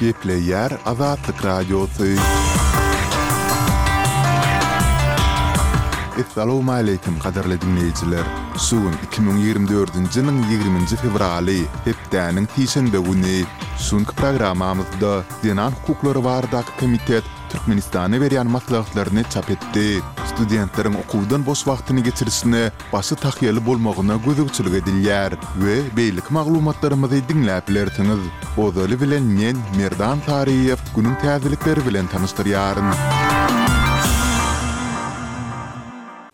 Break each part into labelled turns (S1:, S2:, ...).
S1: Gepleýär Azatlyk Radiosy. Essalawmaleýkim gadyrly diňleýjiler! Şu gün iki müň ýigrimi dördünji ýylyň ýigriminji fewraly, hepdäniň sişenbe güni. Şu günki programmamyzda Zenan hukuklary baradaky komitet Türkmenistana berýän maslahatlaryny çap etdi. Studentleriň okuwdan boş wagtyny geçirişine başy tahýaly bolmagyna gözegçilik edilýär we beýleki maglumatlarymyzy diňläp bilersiňiz. Ozaly bilen men Merdan Saryýew günüň täzelikleri bilen tanyşdyrýaryn.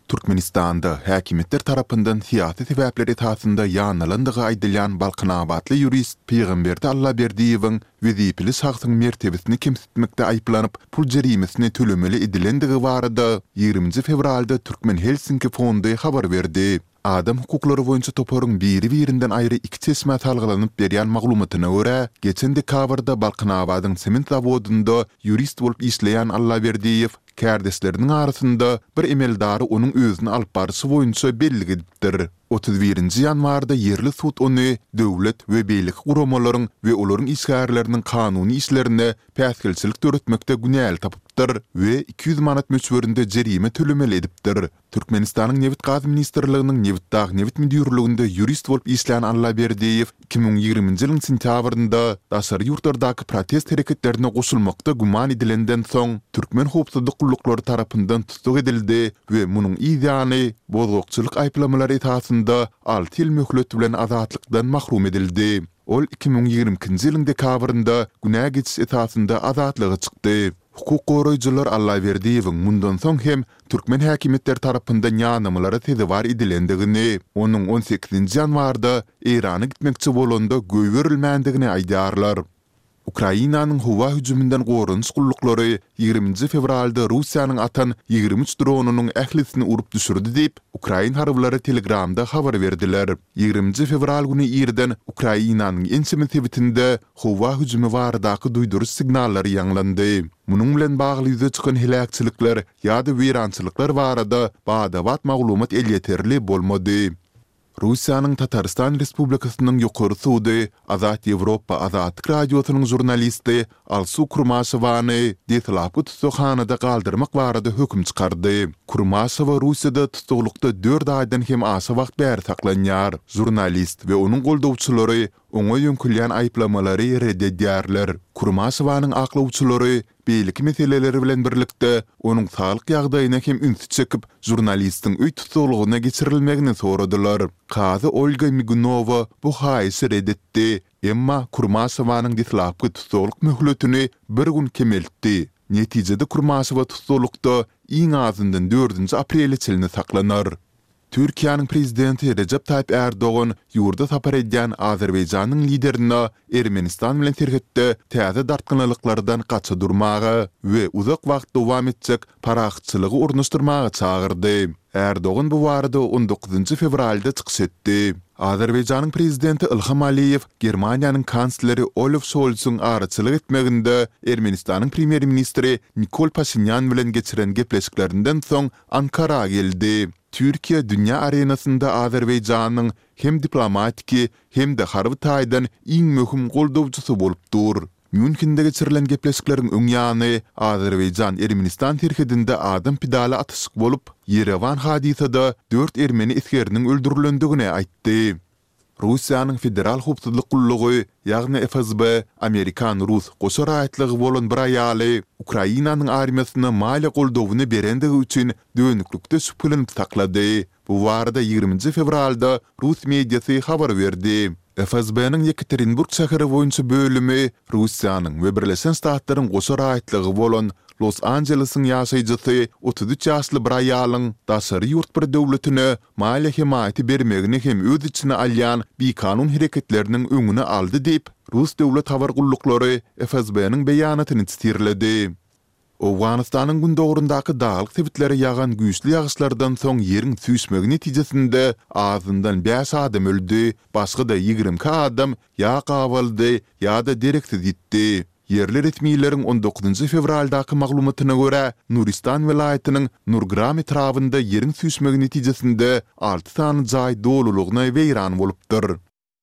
S1: Türkmenistanda häkimiýetler tarapyndan syýasy sebäpler esasynda ýanlalandygy aýdylýan balkanabatly ýurist Pygamberdi Allaberdiýewiň wezipeli şahsyň mertebesini kemsitmekde aýyplanyp, pul jerimesini tölemeli edilendigi barada ýigriminji fewralda Türkmen Helsinki fondy habar berdi. Adam hukuklary boýunça toparyň biri-birinden aýry iki çeşmä salgylanyp berýän maglumatyna görä, geçen dekabrda Balkanabadyň sement zawodynda ýurist bolup işleýän Allaberdiýew kärdeşleriniň arasynda bir emeldary onuň özüni alyp barşy boýunça bellik edipdir. Otuz birinji ýanwarda ýerli sud ony döwlet we beýleki guramalaryň we olaryň işgärleriniň kanuny işlerine päsgelçilik döretmekde günäli tapypdyr we iki ýüz manat möçberinde jerime tölemeli edipdir. Türkmenistanyň Nebitgaz ministrliginiň Nebitdag nebit müdirliginde ýurist bolup işlän Allaberdiýew Iki müň ýigriminji ýylyň sentýabrynda daşary ýurtlardaky protest hereketlerine goşulmakda güman edilenden soň, türkmen howpsuzlyk gulluklary tarapyndan tussag edildi we munuň yz ýany, bozgakçylyk aýyplamalary esasynda alty ýyl möhlet bilen azatlykdan mahrum edildi. Ol iki müň ýigrimi ikinji ýylyň dekabrynda günä geçiş esasynda azatlyga çykdy. Hukuk goraýjylar Allaberdiýewiň mundan soň hem türkmen häkimiýetleri tarapyndan ýanamalara sezewar edilendigini, onuň on sekizinji ýanwarda Eýrana gitmekçi bolanda goýberilmändigini aýdýarlar. Ukrainanyň howa hüjüminden goranyş gulluklary ýigriminji fewralda Russiýanyň atan ýigrimi üç dronynyň ählisini urup düşürdi diýip, ukrain harbylary Telegramda habar berdiler. Ýigriminji fewral güni irden Ukrainanyň ençeme sebitinde howa hüjümi baradaky duýduryş signallary ýaňlandy. Munuň bilen bagly ýüze çykan heläkçilikler ýa-da weýrançylyklar barada bada-bat maglumat elýeterli bolmady. Russiýanyň Tatarystan Respublikasynyň Ýokary sudy Azat Ýewropa Azatlyk Radiosynyň žurnalisti Alsu Kurmaşowany deslapky tussaghanada galdyrmak barada höküm çykardy. Kurmaşowa Russiýada tussaglykda dört aýdan hem aşa wagt bäri saklanýar. Žurnalist we onuň goldawçylary oňa ýöňkülýän aýyplamalary ret edýärler. Kurmaşowanyň aklawçylary beýleki meseleler bilen birlikde, onuň saglyk ýagdaýyna hem ünsi çekip, žurnalistiň öý tussaglygyna geçirilmegini soradylar. Kazy Olga Migunowa bu haýyşy ret etdi, emma Kurmaşowanyň deslapky tussaglyk möhletini bir gün kemeltdi. Netijede Kurmaşowa tussaglykda iň azyndan dördünji aprele çenli saklanar. Türkiýäniň Prezidenti Rejep Taýyp Ärdogan ýurda sapar edýän Azerbaýjanyň liderine Ermenistan bilen serhetde täze dartgynlylyklardan gaça durmaga we uzak wagt dowam etjek parahatçylygy ornaşdyrmaga çagyrdy. Ärdogan bu barada on dokuzynjy fewralda çykyş etdi. Azerbaýjanyň Prezidenti Ilham Aliýew Germaniýanyň Kansleri Olaf Şolsyň araçylyk etmeginde Ermenistanyň Premýer-ministri Nikol Paşinýan bilen geçiren gepleşiklerinden soň Ankara geldi. Türkiýe dünýä arenasynda Azerbaýjanyň hem diplomatiki, hem-de harby taýdan iň möhüm goldawçysy bolup dur. Mýunhende geçirilen gepleşikleriň öň ýany Azerbaýjan-Ermenistan serhedinde adam pidaly atyşyk bolup, Ýerewan hadysada dört ermeni esgeriniň öldürilendigini aýtdy. Russiýanyň Federal howpsuzlyk gullugy, ýagny FSB, amerikan-rus goşa raýatlygy bolan bir aýaly Ukrainanyň armiýasyna maliýe goldawyny berendigi üçin dönüklikde şübheleniip saklady. Bu barada ýigriminji fewralda rus mediasy habar berdi. FSB-niň Ýekaterinburg şäheri boýunça bölümi Russiýanyň we Birleşen Ştatlaryň goşa raýatlygy bolan Los-Anjelesiň ýaşaýjysy otuz üç ýaşly bir aýalyň daşary ýurt bir döwletine maliýe hemaýaty bermegini hem öz içine alýan bikanun hereketleriniň öňüni aldy diýip, rus döwlet habar gulluklary FSB-niň beýanatyny titirledi. Owganystanyň gündogaryndaky daglyk sebitlere ýagan güýçli ýagyşlardan soň ýeriň süýşmegi netijesinde azyndan bäş adam öldi, başga-da ýigrimi iki adam ýa gabaldy, ýa-da dereksiz ýitdi. Ýerli resmileriň on dokuzynjy fewraldaky maglumatyna görä, Nuristan welaýatynyň Nurgram etrabynda ýeriň süýşmegi netijesinde alty sany jaý dolulygyna weýran bolupdyr.